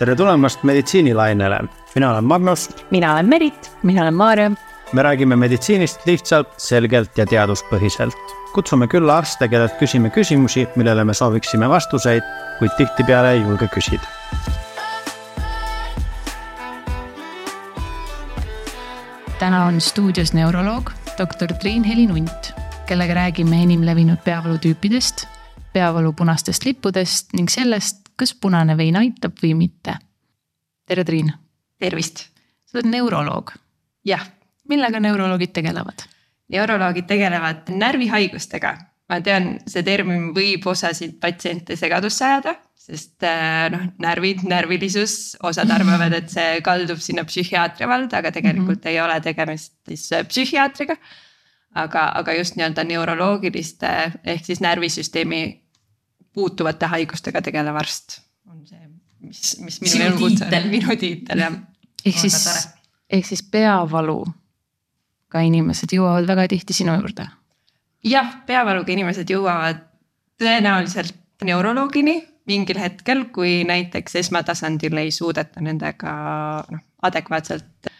tere tulemast meditsiinilainele, mina olen Magnus. mina olen Merit. mina olen Maarja. me räägime meditsiinist lihtsalt, selgelt ja teaduspõhiselt. kutsume külla arste, kellelt küsime küsimusi, millele me sooviksime vastuseid, kuid tihtipeale ei julge küsida. täna on stuudios neuroloog doktor Triin-Heli Nunt, kellega räägime enim levinud peavalutüüpidest, peavalu punastest lippudest ning sellest, kas punane vein aitab või mitte. tere, Triin. tervist. sa oled neuroloog. jah. millega neuroloogid tegelevad? neuroloogid tegelevad närvihaigustega. ma tean, see termin võib osasid patsiente segadusse ajada, sest äh, noh, närvid, närvilisus, osad arvavad, et see kaldub sinna psühhiaatria valda, aga tegelikult mm -hmm. ei ole tegemist siis äh, psühhiaatriga. aga, aga just nii-öelda neuroloogiliste ehk siis närvisüsteemi puutuvate haigustega tegelev arst on see, mis, mis minu elukutse minu tiitel jah. ehk siis, ehk siis peavaluga inimesed jõuavad väga tihti sinu juurde? jah, peavaluga inimesed jõuavad tõenäoliselt neuroloogini mingil hetkel, kui näiteks esmatasandil ei suudeta nendega noh, adekvaatselt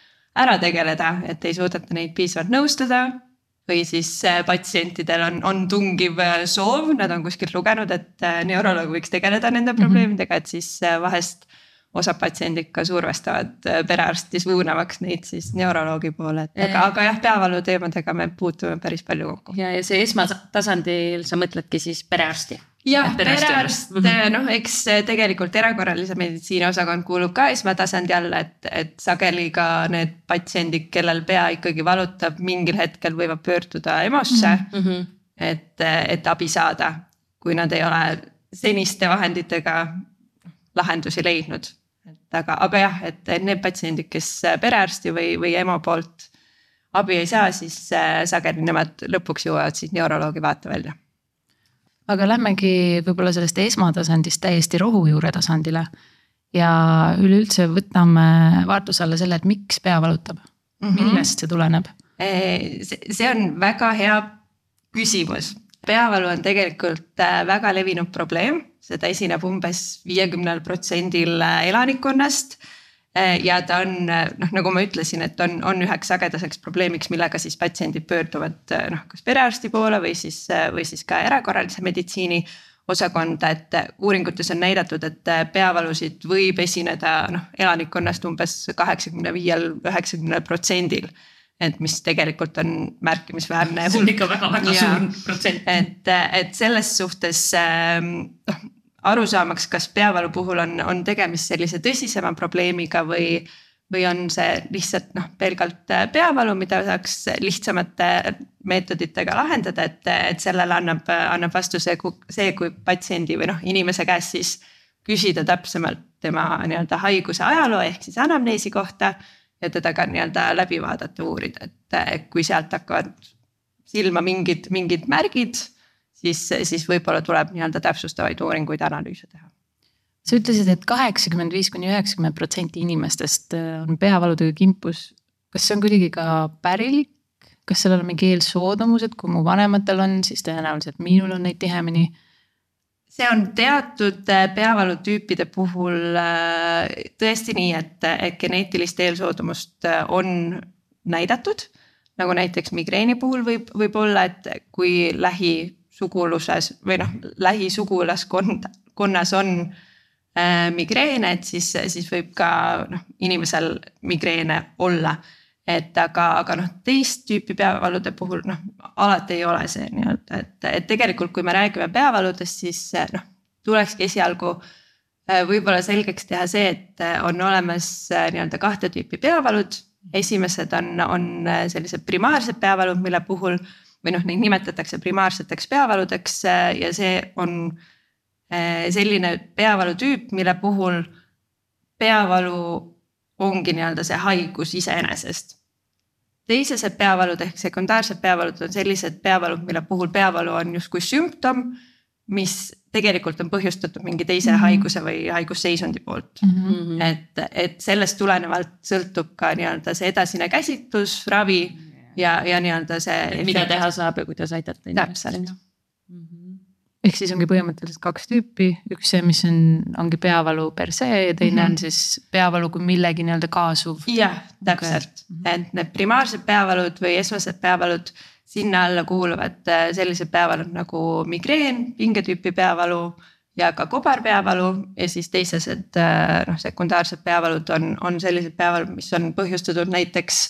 ära tegeleda, et ei suudeta neid piisavalt nõustada või siis äh, patsientidel on, on tungiv äh, soov, nad on kuskilt lugenud, et äh, neuroloog võiks tegeleda nende mhm. probleemidega, et siis vahest osad patsiendid ka survestavad perearsti suunamaks neid siis neuroloogi poole, et aga, aga jah, peavalu teemadega me puutume päris palju kokku. ja, ja see esmatasandil sa mõtledki siis perearsti jah, perearst, mhm. noh, eks tegelikult erakorralise meditsiini osakond kuulub ka esmatasandi alla, et, et sageli ka need patsiendid, kellel pea ikkagi valutab, mingil hetkel võivad pöörduda EMO-sse mm. -hmm. et, et abi saada, kui nad ei ole seniste vahenditega lahendusi leidnud. et aga, aga jah, et need patsiendid, kes perearsti või, või EMO poolt abi ei saa, siis äh, sageli nemad lõpuks jõuavad siis neuroloogi vaatevälja aga lähmegi võib-olla sellest esmatasandist täiesti rohujuure tasandile. ja üleüldse võtame vaatluse alla selle, et miks pea valutab mm, -hmm. millest see tuleneb? see on väga hea küsimus. peavalu on tegelikult äh, väga levinud probleem, seda esineb umbes viiekümnel protsendil äh, elanikkonnast ja ta on noh, nagu ma ütlesin, et on, on üheks sagedaseks probleemiks, millega siis patsiendid pöörduvad äh, noh, kas perearsti poole või siis, või siis ka erakorralise meditsiini osakonda, et uuringutes on näidatud, et peavalusid võib esineda noh, elanikkonnast umbes kaheksakümne viiel, üheksakümnel protsendil et mis tegelikult on märkimisväärne. see on ikka väga-väga suur protsent. et, et selles suhtes ähm, noh aru saamaks, kas peavalu puhul on, on tegemist sellise tõsisema probleemiga või, või on see lihtsalt noh, pelgalt peavalu, mida saaks lihtsamate meetoditega lahendada, et, et sellele annab, annab vastuse see, kui patsiendi või noh, inimese käest siis küsida täpsemalt tema nii-öelda haiguse ajaloo ehk siis anamneesi kohta ja teda ka nii-öelda läbi vaadata, uurida, et kui sealt hakkavad silma mingid, mingid märgid siis, siis võib-olla tuleb nii-öelda täpsustavaid uuringuid, analüüse teha. sa ütlesid et, et kaheksakümmend viis kuni üheksakümmend protsenti inimestest äh, on peavalutöö kimpus. kas see on kuidagi ka pärilik, kas sellel on mingi eelsoodumus, et kui mu vanematel on, siis tõenäoliselt minul on neid tihemini? see on teatud äh, peavalutüüpide puhul äh, tõesti nii, et, et geneetilist eelsoodumust on näidatud nagu näiteks migreeni puhul võib, võib olla, et kui lähi suguluses või noh, lähisugulaskond-, on äh, migreene, et siis, siis võib ka noh, inimesel migreene olla. et aga, aga noh, teist tüüpi peavalude puhul noh, alati ei ole see nii-öelda, et, et tegelikult, kui me räägime peavaludest, siis noh, tulekski esialgu äh, võib-olla selgeks teha see, et äh, on olemas äh, nii-öelda kahte tüüpi peavalud. esimesed on, on sellised primaarsed peavalud, mille puhul või noh, neid nimetatakse primaarseteks peavaludeks äh, ja see on äh, selline peavalutüüp, mille puhul peavalu ongi nii-öelda see haigus iseenesest. teisesed peavalud ehk sekundaarsed peavalud on sellised peavalud, mille puhul peavalu on justkui sümptom, mis tegelikult on põhjustatud mingi teise mm -hmm. haiguse või haigusseisundi poolt mm. -hmm. et, et sellest tulenevalt sõltub ka nii-öelda see edasine käsitlus, ravi ja, ja nii-öelda see. mida teha saab ja kuidas aidata inimest. täpselt mm. -hmm. ehk siis ongi põhimõtteliselt kaks tüüpi, üks see, mis on, ongi peavalu per se ja teine mm -hmm. on siis peavalu kui millegi nii-öelda kaasuv. jah, täpselt okay., et need primaarsed peavalud või esmased peavalud, sinna alla kuuluvad äh, sellised peavalud nagu migreen, pingetüüpi peavalu ja ka kobarpeavalu ja siis teised äh, noh, sekundaarsed peavalud on, on sellised peavalud, mis on põhjustatud näiteks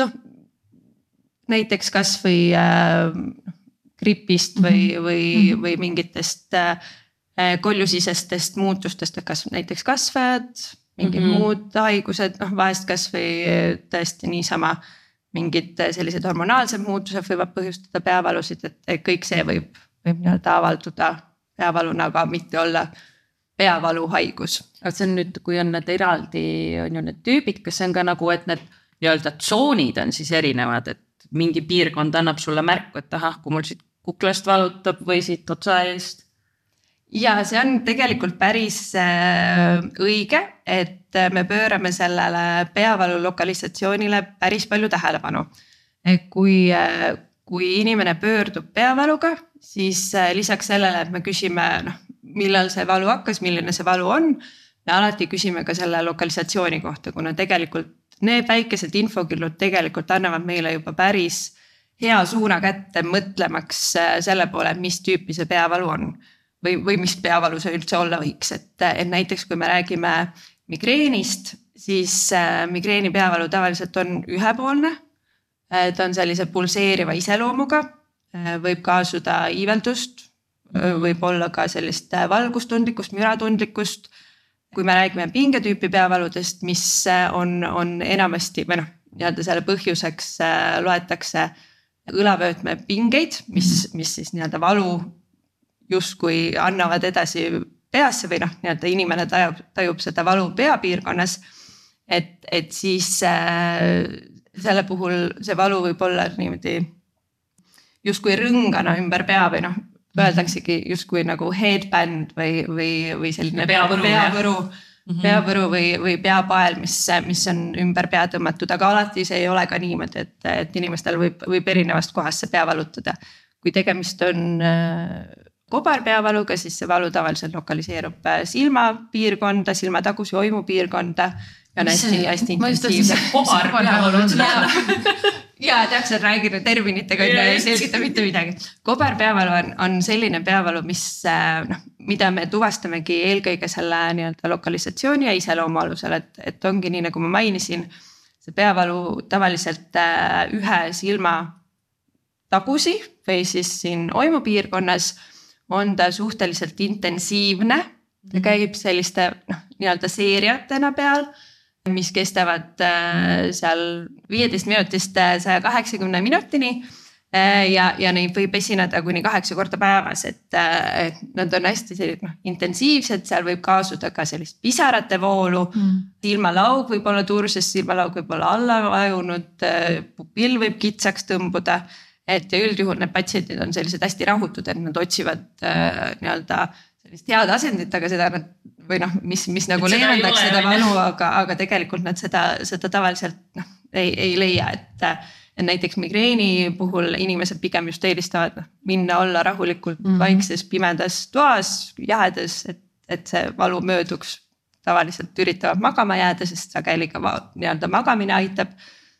noh, näiteks kasvõi äh, gripist või -hmm. või -hmm. või mingitest äh, koljusisestest muutustest, et kas näiteks kasvajad, mingid mm -hmm. muud haigused, noh vahest kasvõi tõesti niisama mingid sellised hormonaalsed muutused võivad põhjustada peavalusid, et kõik see võib, võib nii-öelda avalduda peavaluna, aga mitte olla peavaluhaigus. aga see on nüüd, kui on need eraldi, on ju need tüübid, kas see on ka nagu, et need nii-öelda tsoonid on siis erinevad, et mingi piirkond annab sulle märku, et ahah, kui mul siit kuklast valutab või siit otsa eest. ja see on tegelikult päris äh, õige, et me pöörame sellele peavalu lokalisatsioonile päris palju tähelepanu. et kui, äh, kui inimene pöördub peavaluga, siis äh, lisaks sellele, et me küsime, noh, millal see valu hakkas, milline see valu on me alati küsime ka selle lokalisatsiooni kohta, kuna tegelikult need väikesed infokillud tegelikult annavad meile juba päris hea suuna kätte mõtlemaks äh, selle poole, mis tüüpi see peavalu on. või, või mis peavalu see üldse olla võiks, et, et näiteks kui me räägime migreenist, siis äh, migreeni peavalu tavaliselt on ühepoolne. Äh, ta on sellise pulseeriva iseloomuga, võib kaasuda iiveldust, võib olla ka sellist valgustundlikkust, müratundlikkust kui me räägime pingetüüpi peavaludest, mis äh, on, on enamasti või noh, nii-öelda selle põhjuseks äh, loetakse õlavöötme pingeid, mis, mhm. mis siis nii-öelda valu justkui annavad edasi peasse või noh, nii-öelda inimene tajub, tajub seda valu peapiirkonnas. et, et siis äh, selle puhul see valu võib olla niimoodi justkui rõngana ümber pea või noh, öeldaksegi justkui nagu headband või, või, või selline peavõru, peavõru, -hmm. peavõru või, või peapael, mis, mis on ümber pea tõmmatud, aga alati see ei ole ka niimoodi, et, et inimestel võib, võib erinevast kohast see pea valutada. kui tegemist on äh, kobarpeavaluga, siis see valu tavaliselt lokaliseerub äh, silmapiirkonda, silmataguse oimupiirkonda ja on hästi-hästi intensiivne. kobarpeavalu on seda ja täpselt räägin terminitega onju, ei selgita mitte midagi. kobarpeavalu on, on selline peavalu, mis äh, noh, mida me tuvastamegi eelkõige selle nii-öelda lokalisatsiooni ja iseloomu alusel, et, et ongi nii, nagu ma mainisin. see peavalu tavaliselt äh, ühe silma tagusi või siis siin oimupiirkonnas on ta suhteliselt intensiivne. ta mhm. käib selliste noh, nii-öelda seeriatena peal mis kestavad äh, seal viieteist minutist äh, saja kaheksakümne minutini. Äh, ja, ja neid võib esineda kuni kaheksa korda päevas, et, et nad on hästi sellised noh intensiivsed, seal võib kaasuda ka sellist pisarate voolu mm.. silmalaug võib olla turses, silmalaug võib olla alla vajunud, pupill võib kitsaks tõmbuda et ja üldjuhul need patsiendid on sellised hästi rahutud, et nad otsivad äh, nii-öelda sellist head asendit, aga seda nad või noh, mis, mis nagu leevendaks seda valu, aga, aga tegelikult nad seda, seda tavaliselt noh, ei, ei leia, et. et näiteks migreeni puhul inimesed pigem just eelistavad noh, minna olla rahulikult mm -hmm. vaikses pimedas toas, jahedas, et, et see valu mööduks. tavaliselt üritavad magama jääda, sest sageli ka nii-öelda magamine aitab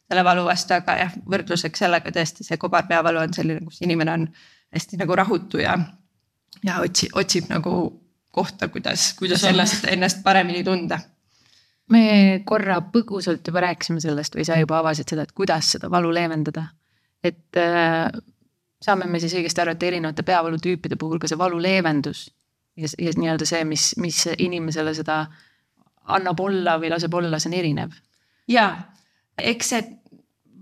selle valu vastu, aga jah, võrdluseks sellega tõesti see kobarpeavalu on selline, kus inimene on hästi nagu rahutu ja, ja otsi, otsib nagu kohta, kuidas, kuidas sellest ennast paremini tunda. me korra põgusalt juba rääkisime sellest või sa juba avasid seda, et kuidas seda valu leevendada. et äh, saame me siis õigesti aru, et erinevate peavalutüüpide puhul ka see valu leevendus ja, ja nii-öelda see, mis, mis inimesele seda annab olla või laseb olla, see on erinev. ja eks see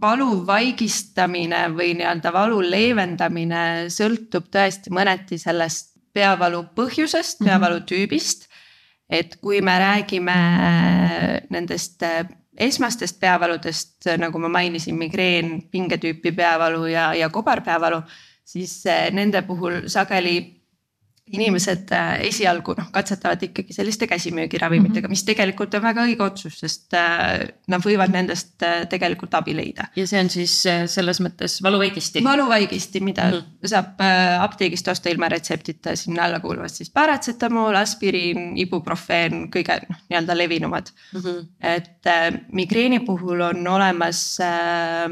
valu vaigistamine või nii-öelda valu leevendamine sõltub tõesti mõneti sellest peavalu põhjusest, mhm. peavalu tüübist. et kui me räägime nendest äh, esmastest peavaludest, nagu ma mainisin, migreen, pingetüüpi peavalu ja, ja kobarpeavalu, siis äh, nende puhul sageli inimesed äh, esialgu noh, katsetavad ikkagi selliste käsimüügiravimitega mm, -hmm. mis tegelikult on väga õige otsus, sest äh, nad võivad nendest äh, tegelikult abi leida. ja see on siis selles mõttes valuvaigisti? valuvaigisti, mida mm -hmm. saab apteegist osta ilma retseptita, sinna alla kuuluvad siis paratsetamool, aspiriin, ibuprofeen, kõige noh, nii-öelda levinumad mm. -hmm. et äh, migreeni puhul on olemas äh,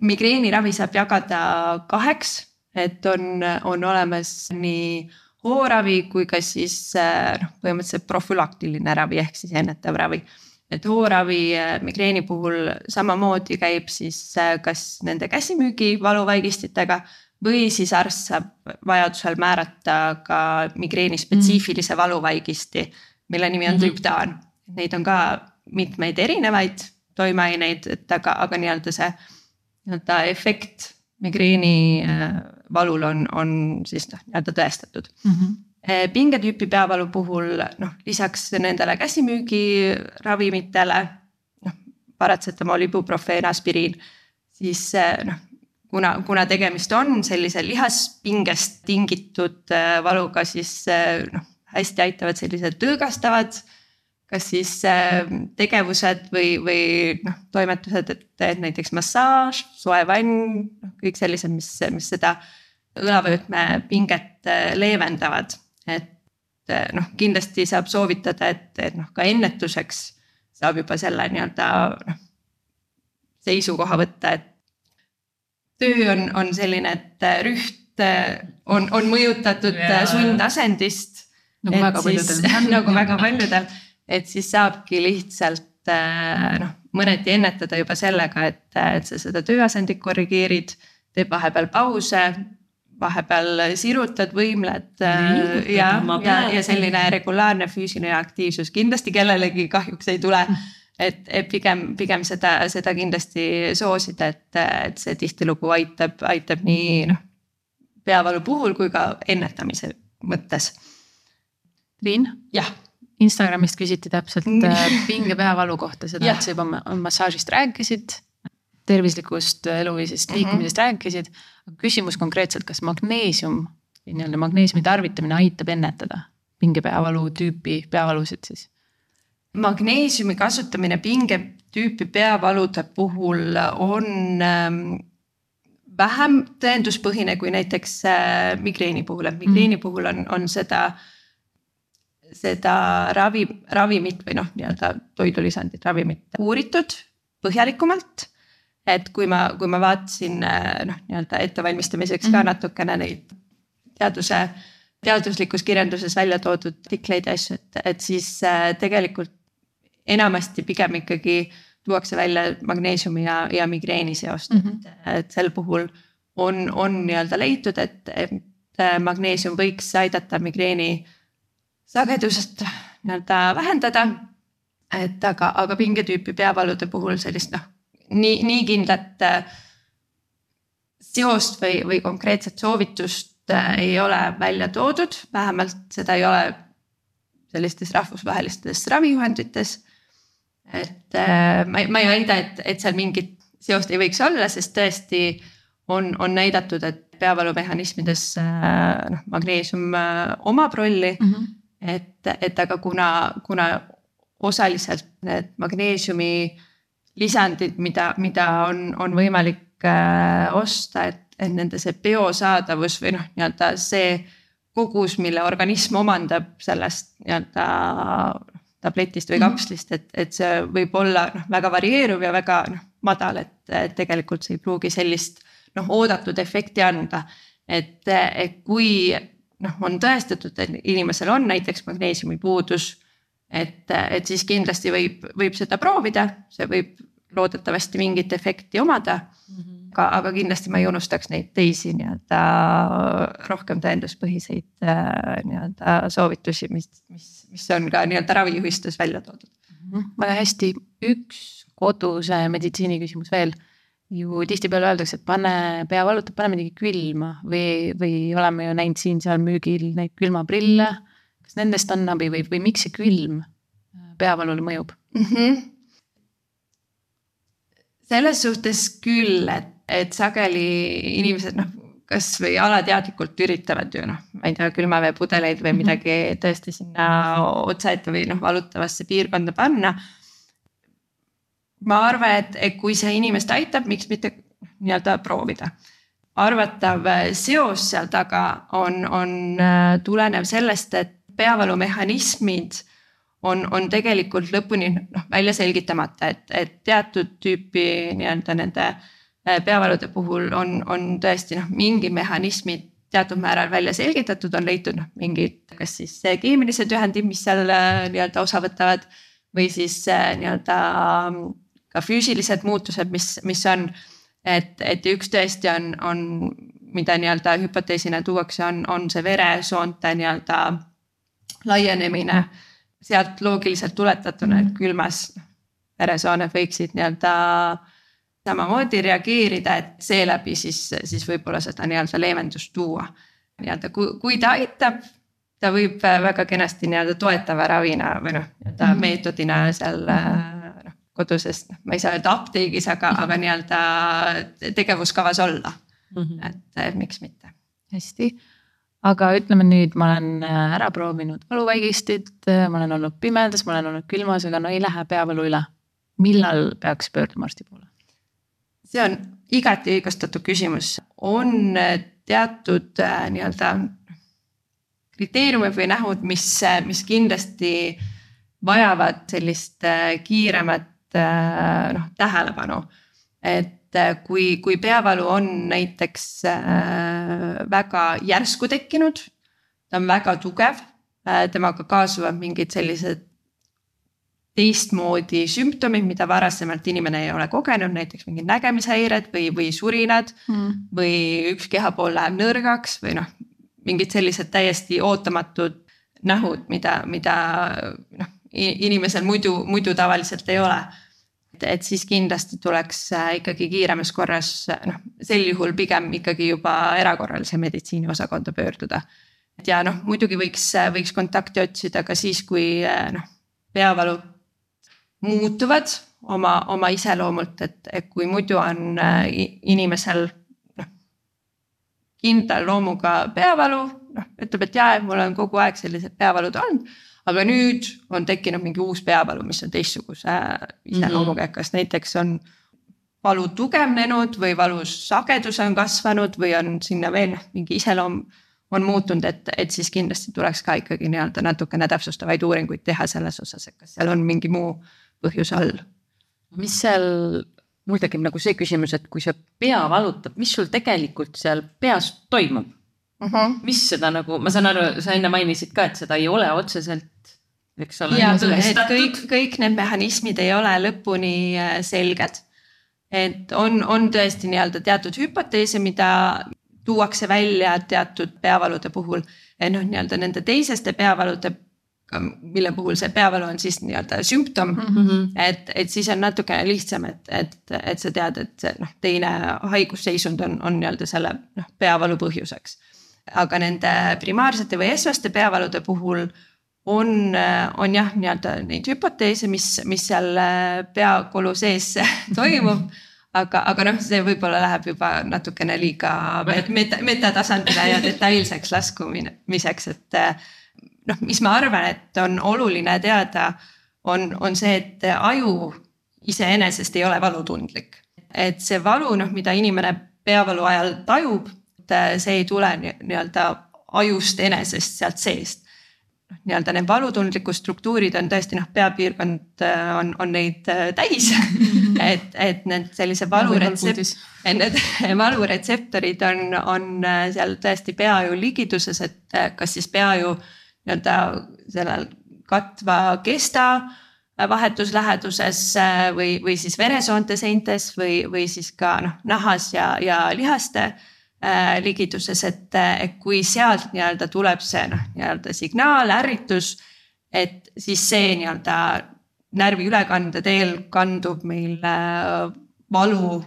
migreeniravi saab jagada kaheks et on, on olemas nii hooravi kui ka siis noh, põhimõtteliselt profülaktiline ravi ehk siis ennetav ravi. et hooravi äh, migreeni puhul samamoodi käib siis äh, kas nende käsimüügi valuvaigistitega või siis arst saab vajadusel määrata ka migreeni spetsiifilise mm. valuvaigisti, mille nimi on mm -hmm. trüptaan. Neid on ka mitmeid erinevaid toimeaineid, et aga, aga nii-öelda see nii-öelda efekt migreeni äh, valul on, on siis noh, nii-öelda tõestatud mm. -hmm pingetüüpi peavalu puhul noh, lisaks nendele käsimüügiravimitele noh, paratsetamool, ibuprofeen, aspiriin, siis äh, noh, kuna, kuna tegemist on sellise lihaspingest tingitud valuga, siis noh, hästi aitavad sellised tõõgastavad kas siis äh, tegevused või, või noh, toimetused, et näiteks massaaž, soe vann, noh kõik sellised, mis, mis seda õlavöötme pinget äh, leevendavad. et äh, noh, kindlasti saab soovitada, et, et noh, ka ennetuseks saab juba selle nii-öelda noh, seisukoha võtta, et töö on, on selline, et rüht on, on mõjutatud yeah. sundasendist. nagu väga paljudel nagu väga paljudel et siis saabki lihtsalt äh, noh, mõneti ennetada juba sellega, et, et sa seda tööasendit korrigeerid, teed vahepeal pause, vahepeal sirutad, võimled Liigutab äh, ja, ja, ja selline regulaarne füüsiline aktiivsus kindlasti kellelegi kahjuks ei tule. et, et pigem, pigem seda, seda kindlasti soosida, et, et see tihtilugu aitab, aitab nii noh, peavalu puhul kui ka ennetamise mõttes. Riin? jah Instagramist küsiti täpselt äh, pinge peavalu kohta, seda, et sa juba massaažist rääkisid, tervislikust eluviisist, mhm. liikumisest mm -hmm. rääkisid. küsimus konkreetselt, kas magneesium, nii-öelda magneesiumi tarvitamine aitab ennetada pingepeavalu tüüpi peavalusid siis? magneesiumi kasutamine pingetüüpi peavalude puhul on ähm, vähem tõenduspõhine kui näiteks äh, migreeni puhul, et migreeni mm. puhul on, on seda äh, seda ravi, ravimit või noh, nii-öelda toidulisandit, ravimit uuritud põhjalikumalt. et kui ma, kui ma vaatasin noh, nii-öelda ettevalmistamiseks mm -hmm. ka mhm. natukene neid teaduse, teaduslikus kirjanduses välja toodud artikleid ja asju, et, et siis äh, tegelikult enamasti pigem ikkagi tuuakse välja magneesiumi ja, ja migreeni seost mm, -hmm. et, et sel puhul on, on nii-öelda leitud, et, et magneesium võiks aidata migreeni sagedusest nii-öelda vähendada. et aga, aga pingetüüpi peavalude puhul sellist noh, nii, nii kindlat äh, seost või, või konkreetset soovitust äh, ei ole välja toodud, vähemalt seda ei ole sellistes rahvusvahelistes ravijuhendites. et äh, ma, ma ei väida, et, et seal mingit seost ei võiks olla, sest tõesti on, on näidatud, et peavalumehhanismides noh, magneesium omab rolli mm. -hmm et, et aga kuna, kuna osaliselt need magneesiumi lisandid, mida, mida on, on võimalik äh, osta, et, et nende see biosaadavus või noh, nii-öelda see kogus, mille organism omandab sellest nii-öelda tabletist või mhm. kapslist, et, et see võib olla noh, väga varieeruv ja väga noh, madal, et tegelikult see ei pruugi sellist noh, oodatud efekti anda. et, et kui noh, on tõestatud, et inimesel on näiteks magneesiumi puudus. et, et siis kindlasti võib, võib seda proovida, see võib loodetavasti mingit efekti omada mm. -hmm. aga, aga kindlasti ma ei unustaks neid teisi nii-öelda rohkem tõenduspõhiseid äh, nii-öelda soovitusi, mis, mis, mis on ka nii-öelda ravijuhistes välja toodud mm. -hmm. väga hästi, üks koduse meditsiini küsimus veel ju tihtipeale öeldakse, et pane, pea valutab, pane midagi külma või, või oleme ju näinud siin-seal müügil neid külmaprille. kas nendest on abi või, või miks see külm peavalule mõjub mm? -hmm. selles suhtes küll, et, et sageli inimesed noh, kasvõi alateadlikult üritavad ju noh, ma ei tea, külmaveepudeleid või midagi tõesti sinna otsaette või noh, valutavasse piirkonda panna. Ma arvan, et, et kui see inimest aitab, miks mitte nii-öelda proovida. arvatav seos seal taga on, on tulenev sellest, et peavalumehhanismid on, on tegelikult lõpuni noh välja selgitamata, et, et teatud tüüpi nii-öelda nende äh, peavalude puhul on, on tõesti noh, mingi mehhanismid teatud määral välja selgitatud, on leitud noh, mingid, kas siis keemilised ühendid, mis seal äh, nii-öelda osa võtavad. või siis äh, nii-öelda ka füüsilised muutused, mis, mis on. et, et üks tõesti on, on, mida nii-öelda hüpoteesina tuuakse, on, on see veresoonte nii-öelda laienemine sealt loogiliselt tuletatuna, et külmas veresooned võiksid nii-öelda samamoodi reageerida, et seeläbi siis, siis võib-olla seda nii-öelda leevendust tuua. nii-öelda kui, kui ta aitab, ta võib väga kenasti nii-öelda toetava ravina või noh, nii-öelda -hmm. meetodina seal noh koduses, noh ma ei saa öelda apteegis, aga, aga nii-öelda tegevuskavas olla mm. -hmm. et miks mitte. hästi aga ütleme nüüd, ma olen äh, ära proovinud valuvaigistit, äh, ma olen olnud pimedas, ma olen olnud külmas, aga no ei lähe peavalu üle. millal peaks pöörduma arsti poole? see on igati õigustatud küsimus, on äh, teatud nii-öelda kriteeriumid või nähud, mis, mis kindlasti vajavad sellist kiiremat noh tähelepanu. et äh, kui, kui peavalu on näiteks äh, väga järsku tekkinud, ta on väga tugev, temaga kaasuvad mingid sellised teistmoodi sümptomid, mida varasemalt inimene ei ole kogenud, näiteks mingid nägemishäired või, või surinad mm. või üks kehapool läheb nõrgaks või noh, mingid sellised täiesti ootamatud nähud, mida, mida noh, inimesel muidu, muidu tavaliselt ei ole et, siis kindlasti tuleks äh, ikkagi kiiremas korras noh, sel juhul pigem ikkagi juba erakorralise meditsiini osakonda pöörduda. et ja noh, muidugi võiks, võiks kontakti otsida ka siis, kui äh, noh, peavalud muutuvad oma, oma iseloomult, et, et kui muidu on äh, inimesel noh. kindla loomuga peavalu, noh ütleb, et jaa, et mul on kogu aeg sellised peavalud olnud aga nüüd on tekkinud mingi uus peavalu, mis on teistsuguse iseloomuga, et kas näiteks on valu tugevnenud või valu sagedus on kasvanud või on sinna veel mingi iseloom on muutunud, et, et siis kindlasti tuleks ka ikkagi nii-öelda natukene täpsustavaid uuringuid teha selles osas, et kas seal on mingi muu põhjus all. mis seal, mul tekib nagu see küsimus, et kui see pea valutab, mis sul tegelikult seal peas toimub? Mhm. -huh. mis seda nagu, ma saan aru, sa enne mainisid ka, et seda ei ole otseselt eks ole. ja, et kõik, kõik need mehhanismid ei ole lõpuni äh, selged. et on, on tõesti nii-öelda teatud hüpoteese, mida tuuakse välja teatud peavalude puhul. et noh, nii-öelda nende teiseste peavalude mille puhul see peavalu on siis nii-öelda sümptom mm. -hmm. et, et siis on natukene lihtsam, et, et, et sa tead, et see noh, teine haigusseisund on, on nii-öelda selle noh, peavalu põhjuseks aga nende primaarsete või esmaste peavalude puhul on, on jah, nii-öelda neid hüpoteese, mis, mis seal äh, peakolu sees toimub. aga, aga noh, see võib-olla läheb juba natukene liiga meta, metatasandile ja detailseks laskumiseks, et äh, noh, mis ma arvan, et on oluline teada, on, on see, et aju iseenesest ei ole valutundlik. et see valu, noh, mida inimene peavalu ajal tajub et äh, see ei tule nii-öelda ajust enesest sealt seest. noh, nii-öelda need valutundlikud struktuurid on tõesti noh, peapiirkond äh, on, on neid äh, täis. Et, et need sellise valuretsept-, need valuretseptorid on, on seal tõesti peaju ligiduses, et kas siis peaju nii-öelda sellel katva kesta vahetusläheduses või, või siis veresoonte seintes või, või siis ka noh, nahas ja, ja lihaste äh, ligiduses, et, et kui sealt nii-öelda tuleb see noh, nii-öelda signaal, ärritus. et siis see nii-öelda närviülekande teel kandub meil äh, valu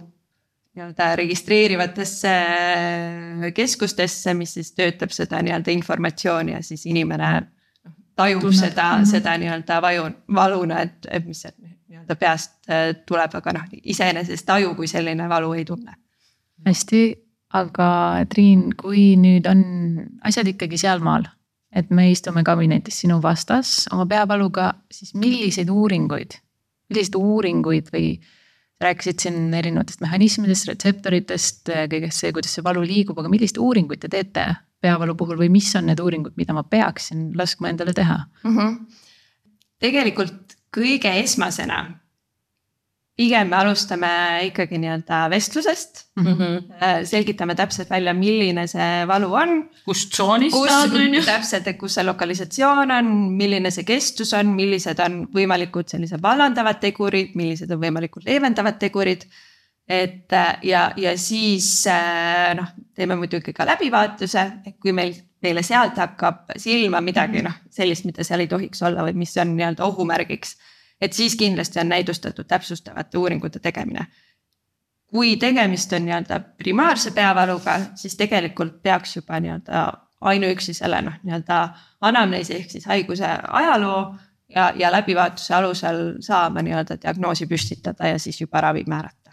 nii-öelda registreerivatesse äh, keskustesse, mis siis töötab seda nii-öelda informatsiooni ja siis inimene tajub Tunned. seda mm, -hmm. seda nii-öelda vaju, valuna, et, et mis nii-öelda peast äh, tuleb, aga noh, iseenesest aju kui selline valu ei tunne. hästi aga Triin, kui nüüd on asjad ikkagi sealmaal, et me istume kabinetis sinu vastas oma peavaluga, siis milliseid uuringuid, milliseid uuringuid või rääkisid siin erinevatest mehhanismidest, retseptoritest, kõigest see, kuidas see valu liigub, aga milliseid uuringuid te teete peavalu puhul või mis on need uuringud, mida ma peaksin laskma endale teha mm? -hmm. tegelikult kõige esmasena pigem me alustame ikkagi nii-öelda vestlusest mm. -hmm. selgitame täpselt välja, milline see valu on. kust tsoonist ta on, on ju. täpselt, et kus see lokalisatsioon on, milline see kestus on, millised on võimalikud sellised vallandavad tegurid, millised on võimalikud leevendavad tegurid. et ja, ja siis äh, noh, teeme muidugi ka läbivaatuse, et kui meil, meile sealt hakkab silma midagi noh, sellist, mida seal ei tohiks olla või mis on nii-öelda ohumärgiks et siis kindlasti on näidustatud täpsustavate uuringute tegemine. kui tegemist on nii-öelda primaarse peavaluga, siis tegelikult peaks juba nii-öelda ainuüksi selle noh, nii-öelda anamneesi ehk siis haiguse ajaloo ja, ja läbivaatuse alusel saama nii-öelda diagnoosi püstitada ja siis juba ravi määrata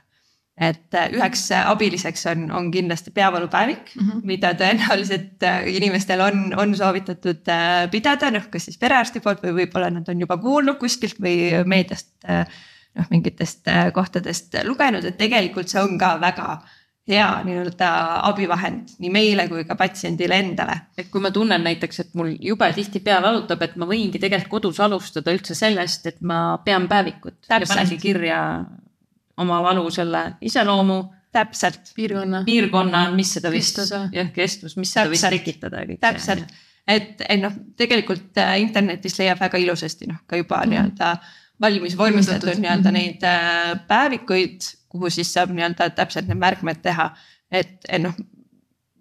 et äh, üheks abiliseks on, on kindlasti peavalupäevik mm, -hmm. mida tõenäoliselt äh, inimestel on, on soovitatud äh, pidada, noh, kas siis perearsti poolt või võib-olla nad on juba kuulnud kuskilt või meediast noh, mingitest kohtadest lugenud, et tegelikult see on ka väga hea nii-öelda abivahend nii meile kui ka patsiendile endale. et kui ma tunnen näiteks, et mul jube tihti pea valutab, et ma võingi tegelikult kodus alustada üldse sellest, et ma pean päevikut Täpselt. ja panengi kirja oma valu selle iseloomu. täpselt. piirkonna. piirkonna, mis seda vist, jah, kestvus, mis seda võis tekitada. täpselt, et, et noh, tegelikult äh, internetis leiab väga ilusasti noh, ka juba mm -hmm. nii-öelda valmis vormistatud nii-öelda neid äh, päevikuid, kuhu siis saab nii-öelda täpselt need märkmed teha. et, et noh,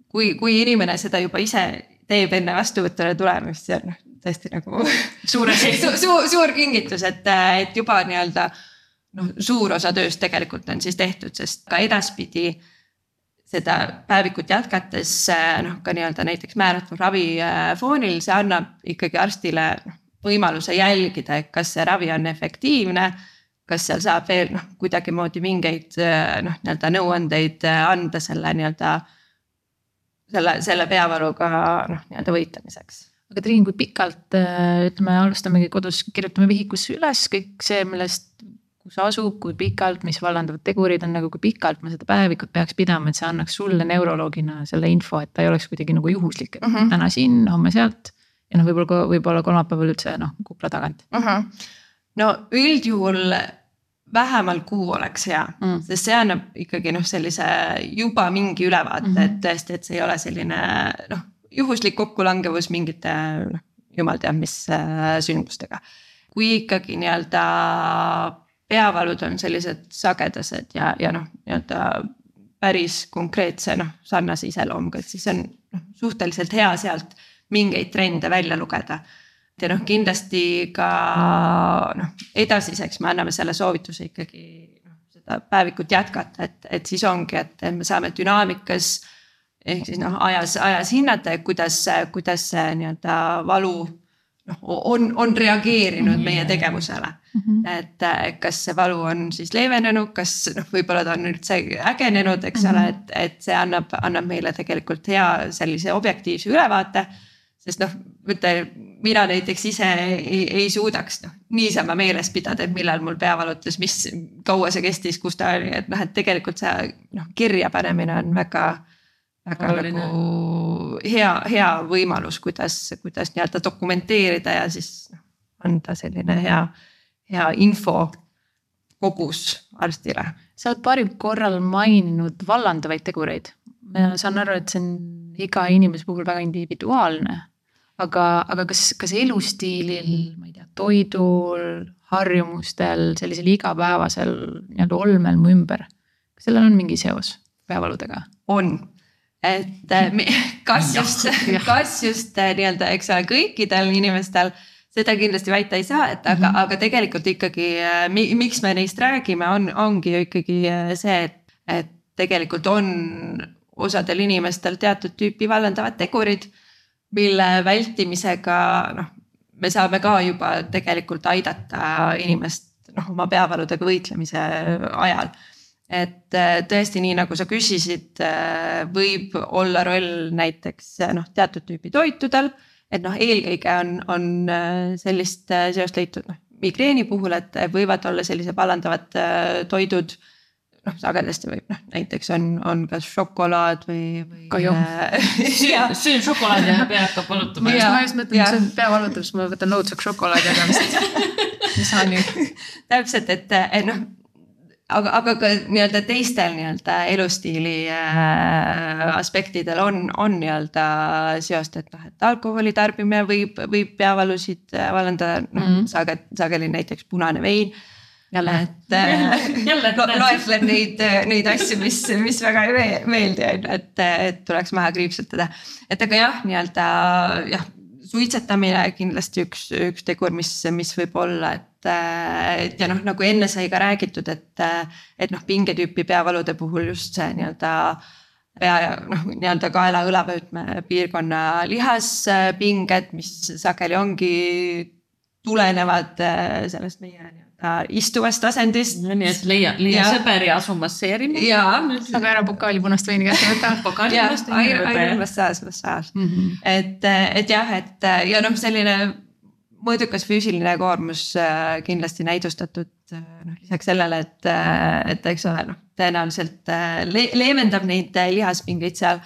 kui, kui inimene seda juba ise teeb enne vastuvõtule tulemist, see on noh, tõesti nagu suur asi su, su, suur kingitus, et, et juba nii-öelda noh, suur osa tööst tegelikult on siis tehtud, sest ka edaspidi seda päevikut jätkates noh, ka nii-öelda näiteks määratud ravi äh, foonil, see annab ikkagi arstile noh, võimaluse jälgida, et kas see ravi on efektiivne. kas seal saab veel noh, kuidagimoodi mingeid äh, noh, nii-öelda nõuandeid äh, anda selle nii-öelda. selle, selle peavaluga noh, nii-öelda võitlemiseks aga Triin, kui pikalt ütleme, alustamegi kodus, kirjutame vihikusse üles kõik see, millest kus asub, kui pikalt, mis vallandavad tegurid on nagu, kui pikalt ma seda päevikut peaks pidama, et see annaks sulle neuroloogina selle info, et ta ei oleks kuidagi nagu juhuslik, et mm -hmm. täna siin, homme sealt. ja noh, võib-olla, võib-olla kolmapäeval üldse noh, kukla tagant mm. -hmm. no üldjuhul vähemalt kuu oleks hea mm., sest see annab ikkagi noh, sellise juba mingi ülevaate mm, -hmm. et tõesti, et see ei ole selline noh, juhuslik kokkulangevus mingite noh, jumal teab mis äh, sündmustega. kui ikkagi nii-öelda peavalud on sellised sagedased ja, ja noh, nii-öelda päris konkreetse noh, sarnase iseloomuga, et siis on noh, suhteliselt hea sealt mingeid trende välja lugeda. ja noh, kindlasti ka noh, edasiseks me anname selle soovituse ikkagi noh, seda päevikut jätkata, et, et siis ongi, et me saame dünaamikas ehk siis noh, ajas, ajas hinnata, et kuidas, kuidas see nii-öelda valu noh, on, on reageerinud mm -hmm. meie tegevusele mm. -hmm. et kas see valu on siis leevenenud, kas noh, võib-olla ta on üldse ägenenud, eks mm -hmm. ole, et, et see annab, annab meile tegelikult hea sellise objektiivse ülevaate. sest noh, ütle mina näiteks ise ei, ei suudaks noh niisama meeles pidada, et millal mul pea valutas, mis, kaua see kestis, kus ta oli, et noh, et tegelikult see noh kirja panemine on väga väga Oluline. nagu hea, hea võimalus, kuidas, kuidas nii-öelda dokumenteerida ja siis noh, anda selline hea, hea info kogus arstile. sa oled paaril korral maininud vallandavaid tegureid. ma saan aru, et see on iga inimese puhul väga individuaalne. aga, aga kas, kas elustiilil, ma ei tea, toidul, harjumustel, sellisel igapäevasel nii-öelda olmel mu ümber, kas sellel on mingi seos peavaludega? on et äh, kas just, kas just äh, nii-öelda, eks ole, kõikidel inimestel seda kindlasti väita ei saa, et aga mm, -hmm. aga tegelikult ikkagi äh, miks me neist räägime, on, ongi ju ikkagi see, et, et tegelikult on osadel inimestel teatud tüüpi vallandavad tegurid, mille vältimisega noh, me saame ka juba tegelikult aidata inimest noh, oma peavaludega võitlemise ajal et äh, tõesti, nii nagu sa küsisid, äh, võib olla roll näiteks noh, teatud tüüpi toitudel. et noh, eelkõige on, on sellist seost leitud noh migreeni puhul, et võivad olla sellised vallandavad toidud noh, sagedasti võib noh, näiteks on, on kas šokolaad või, või. kahju. söön šokolaadi ja pea hakkab valutama. ma just mõtlen, et söön pea valutab, siis ma võtan õudselt šokolaadi, aga mis, mis saan ju. täpselt, et, et noh aga, aga ka nii-öelda teistel nii-öelda elustiili äh, aspektidel on, on nii-öelda seost, et noh, et alkoholi tarbimine võib, võib peavalusid vallandada, noh mm -hmm. sage, sageli näiteks punane vein jälle, et jälle lo loetlen neid, neid asju, mis, mis väga ei meeldi, on ju, et, et tuleks maha kriipsutada. et aga jah, nii-öelda jah, suitsetamine kindlasti üks, üks tegur, mis, mis võib olla, et, et ja noh, nagu enne sai ka räägitud, et, et noh, pingetüüpi peavalude puhul just see nii-öelda pea ja noh, nii-öelda kaela õlavöötme piirkonna lihaspinged, mis sageli ongi tulenevad sellest meie äh, istuvast asendist. nii, et leia, leia sõber ja asu masseerima. jaa. aga ära pokaali punast veini kätte võta. ainult massaaž, massaaž mm. -hmm. et, et jah, et ja noh, selline mõõdukas füüsiline koormus äh, kindlasti näidustatud äh, noh, lisaks sellele, et, äh, et eks ole, noh, tõenäoliselt le leevendab neid lihaspingeid seal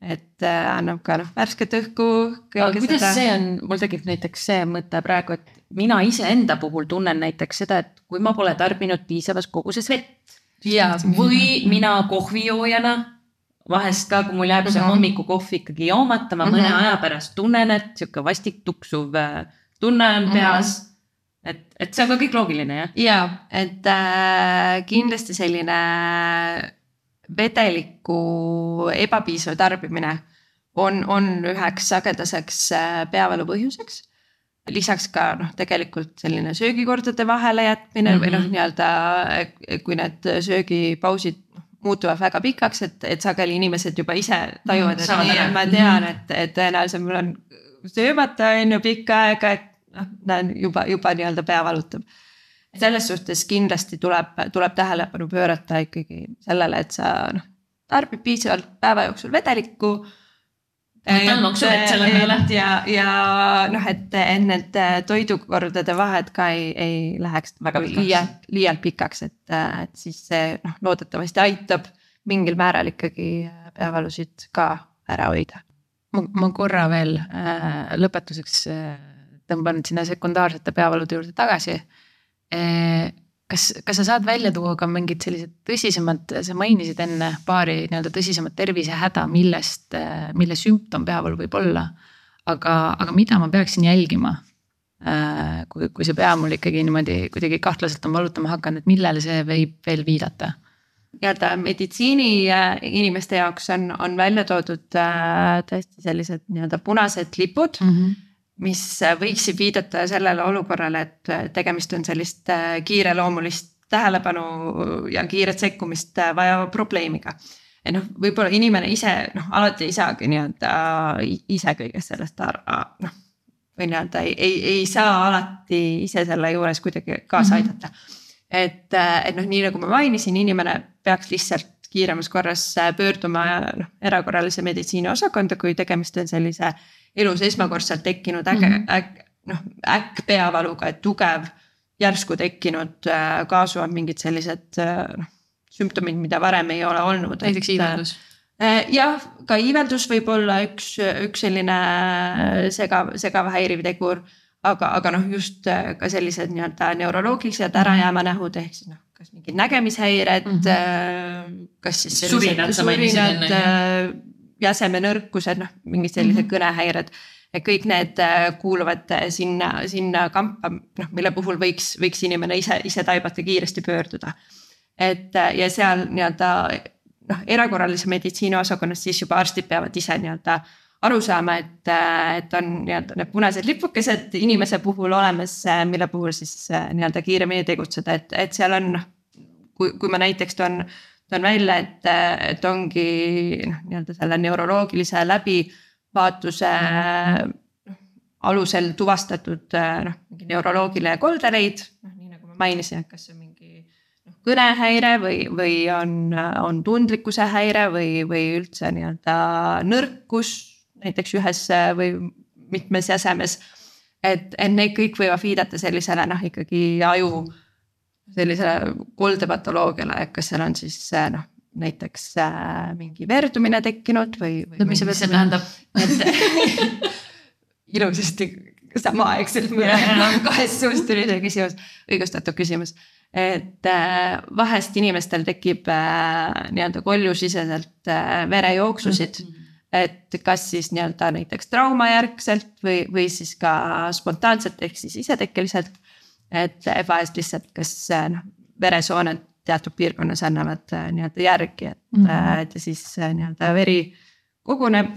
et äh, annab ka noh värsket õhku. aga kuidas seda... see on, mul tekib näiteks see mõte praegu, et mina iseenda puhul tunnen näiteks seda, et kui ma pole tarbinud piisavas koguses vett. või mina kohvijoojana vahest ka, kui mul jääb see mhm. hommikukohv ikkagi joomata, ma mõne mm -hmm. aja pärast tunnen, et sihuke vastik tuksuv äh, tunne on mhm. peas mm. -hmm et, et see on ka kõik loogiline jah? ja, et äh, kindlasti selline vedeliku ebapiisav tarbimine on, on üheks sagedaseks äh, peavalu põhjuseks. Lisaks ka noh, tegelikult selline söögikordade vahele jätmine mm -hmm. või noh, mhm. nii-öelda kui need söögipausid muutuvad väga pikaks, et, et sageli inimesed juba ise tajuvad, et nii, ma tean, et, et tõenäoliselt mul on söömata on ju pikka aega, et noh, näen juba, juba nii-öelda pea valutab selles suhtes kindlasti tuleb, tuleb tähelepanu pöörata ikkagi sellele, et sa noh, tarbid piisavalt päeva jooksul vedelikku. Ja, ja noh, et need toidukordade vahed ka ei, ei läheks väga liialt, liialt pikaks, et, et siis see noh, loodetavasti aitab mingil määral ikkagi peavalusid ka ära hoida. ma, ma korra veel äh, lõpetuseks äh, tõmban sinna sekundaarsete peavalude juurde tagasi. Äh, kas, kas sa saad välja tuua ka mingid sellised tõsisemad, sa mainisid enne paari nii-öelda tõsisemat tervisehäda, millest, mille sümptom peavalu võib olla. aga, aga mida ma peaksin jälgima? Kui, kui see pea mul ikkagi niimoodi kuidagi kahtlaselt on valutama hakanud, et millele see võib veel viidata? nii-öelda meditsiini inimeste jaoks on, on välja toodud äh, tõesti sellised nii-öelda punased lipud mm. -hmm mis võiksid viidata sellele olukorrale, et tegemist on sellist äh, kiireloomulist tähelepanu ja kiiret sekkumist äh, vajava probleemiga. et noh, võib-olla inimene ise noh, alati ei saagi nii-öelda ise kõigest sellest noh või nii-öelda ei, ei, ei saa alati ise selle juures kuidagi kaasa mhm. aidata et, äh, et noh, nii nagu ma mainisin, inimene peaks lihtsalt kiiremas korras pöörduma noh, erakorralise meditsiini osakonda, kui tegemist on sellise äh, elus esmakordselt tekkinud äge mm, -hmm. äk, noh äkkpeavaluga, et tugev, järsku tekkinud äh, kaasuvad mingid sellised äh, noh, sümptomid, mida varem ei ole olnud. näiteks iiveldus äh,? jah, ka iiveldus võib olla üks, üks selline segav, segav häiriv tegur. aga, aga noh, just ka sellised nii-öelda neuroloogilised ärajääma nähud ehk siis noh, kas mingid nägemishäired mm, -hmm. kas siis surinad, surinad jäsemenõrkused, noh mingid sellised mm -hmm. kõnehäired. et kõik need äh, kuuluvad äh, sinna, sinna kampa, noh mille puhul võiks, võiks inimene ise, ise taibata kiiresti pöörduda. et äh, ja seal nii-öelda noh, erakorralise meditsiini osakonnas siis juba arstid peavad ise nii-öelda aru saama, et, et on nii-öelda need punased lipukesed inimese puhul olemas, mille puhul siis nii-öelda kiiremini tegutseda, et, et seal on noh. kui, kui ma näiteks toon toon välja, et, et ongi noh, nii-öelda selle neuroloogilise läbivaatuse noh, alusel tuvastatud noh, mingi neuroloogiline koldereid, noh nii nagu ma mainisin, et kas see on mingi noh, kõnehäire või, või on, on tundlikkuse häire või, või üldse nii-öelda nõrkus näiteks ühes või mitmes jäsemes. et, et need kõik võivad viidata sellisele noh, ikkagi aju sellisele koldepatoloogiale, et kas seal on siis noh, näiteks äh, mingi verdumine tekkinud või, või. no mis see tähendab? et ilusasti samaaegselt mul enam kahest suust tuli see küsimus, õigustatud küsimus. et äh, vahest inimestel tekib äh, nii-öelda koljusiseselt äh, verejooksusid mm. -hmm et kas siis nii-öelda näiteks traumajärgselt või, või siis ka spontaanselt ehk siis isetekkeliselt. Et vahest lihtsalt, kas noh, veresooned teatud piirkonnas annavad nii-öelda järgi, et mm, -hmm. et ja siis nii-öelda veri koguneb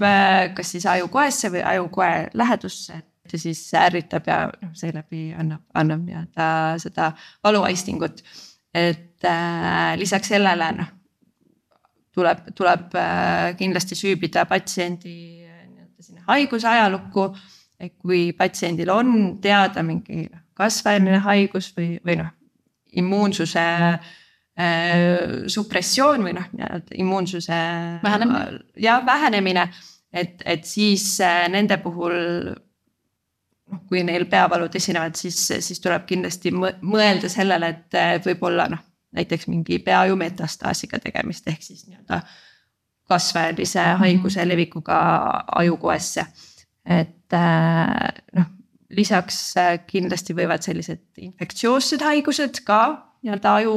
kas siis ajukoesse või ajukoe lähedusse, et ja siis ärritab ja noh, seeläbi annab, annab nii-öelda seda valuaistingut. et äh, lisaks sellele noh, tuleb, tuleb äh, kindlasti süübida patsiendi nii-öelda sinna haiguse ajalukku. et kui patsiendil on teada mingi kasvajaline haigus või, või noh, immuunsuse äh, supressioon või noh, nii-öelda immuunsuse vähenemine ja vähenemine, et, et siis äh, nende puhul noh, kui neil peavalud esinevad, siis, siis tuleb kindlasti mõelda sellele, et võib-olla noh, näiteks mingi peaju metastaasiga tegemist, ehk siis nii-öelda kasvajalise mhm. haiguse levikuga ajukoesse. et äh, noh, lisaks äh, kindlasti võivad sellised infektsioossed haigused ka nii-öelda aju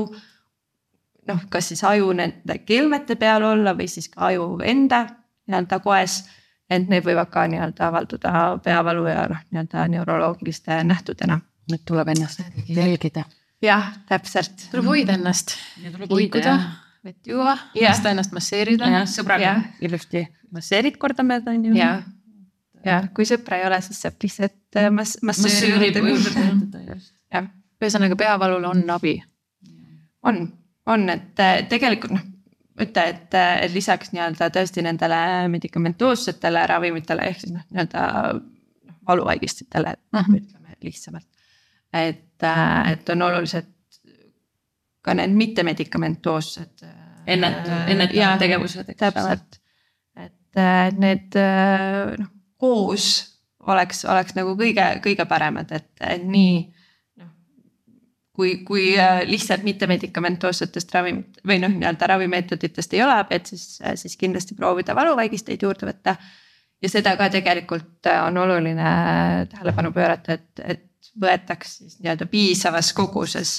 noh, kas siis aju nende kelmete peal olla või siis ka aju enda nii-öelda koes et need võivad ka nii-öelda avalduda peavalu ja noh, nii-öelda neuroloogiliste nähtudena. nüüd tuleb ennast jälgida. jah, täpselt. tuleb hoida ennast, liikuda, vett juua, lasta ennast masseerida. sõbraga ilusti masseerid kordamööda on ju. Ja, kui sõpra ei ole, siis saab lihtsalt äh, mass-, masseerida. jah, ühesõnaga peavalul on abi. on, on, et äh, tegelikult noh mõte, et, et lisaks nii-öelda tõesti nendele medikamentoossetele ravimitele ehk siis noh, nii-öelda noh, valuvaigistitele uh, -huh. ütleme lihtsamalt. et, et on olulised ka need mittemedikamentoossed. ennetab, ennetavad tegevused, eks täpselt, et need noh, koos oleks, oleks nagu kõige, kõige paremad, et, et nii kui, kui äh, lihtsalt mittemedikamentoossetest ravimit või noh, nii-öelda ravimeetoditest ei ole abi, et siis, äh, siis kindlasti proovida valuvaigisteid juurde võtta. ja seda ka tegelikult äh, on oluline tähelepanu pöörata, et, et võetaks siis nii-öelda piisavas koguses.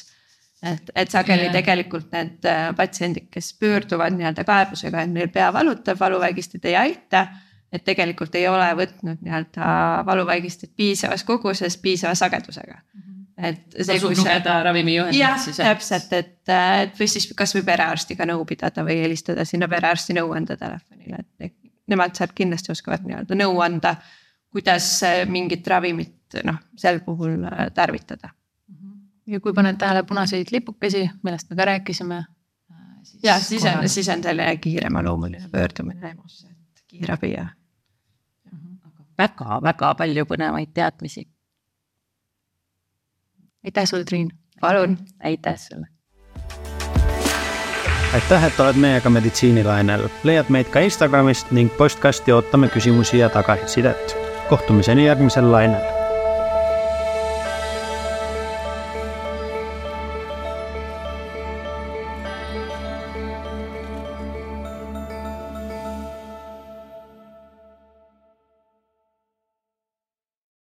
et, et sageli yeah. tegelikult need patsiendid, kes pöörduvad nii-öelda kaebusega, et neil pea valutab, valuvaigistid ei aita et tegelikult ei ole võtnud nii-öelda valuvaigistit piisavas koguses, piisava sagedusega mm. -hmm et see, kui ravimijuhendit jah, täpselt, et, et või siis kasvõi perearstiga nõu pidada või helistada sinna perearsti nõuande telefonile, et nemad sealt kindlasti oskavad nii-öelda nõu anda. kuidas mingit ravimit noh, sel puhul äh, tarvitada. ja kui paned tähele punaseid lipukesi, millest me ka rääkisime. Äh, jah, siis on, siis on selline kiireloomuline pöördumine EMO-sse, et kiirabi ja. Väga-väga palju põnevaid teadmisi aitäh sulle, Triin. palun. aitäh sulle. aitäh, et oled meiega meditsiinilainel, leiad meid ka Instagramist ning postkasti ootame küsimusi ja tagasisidet. kohtumiseni järgmisel lainel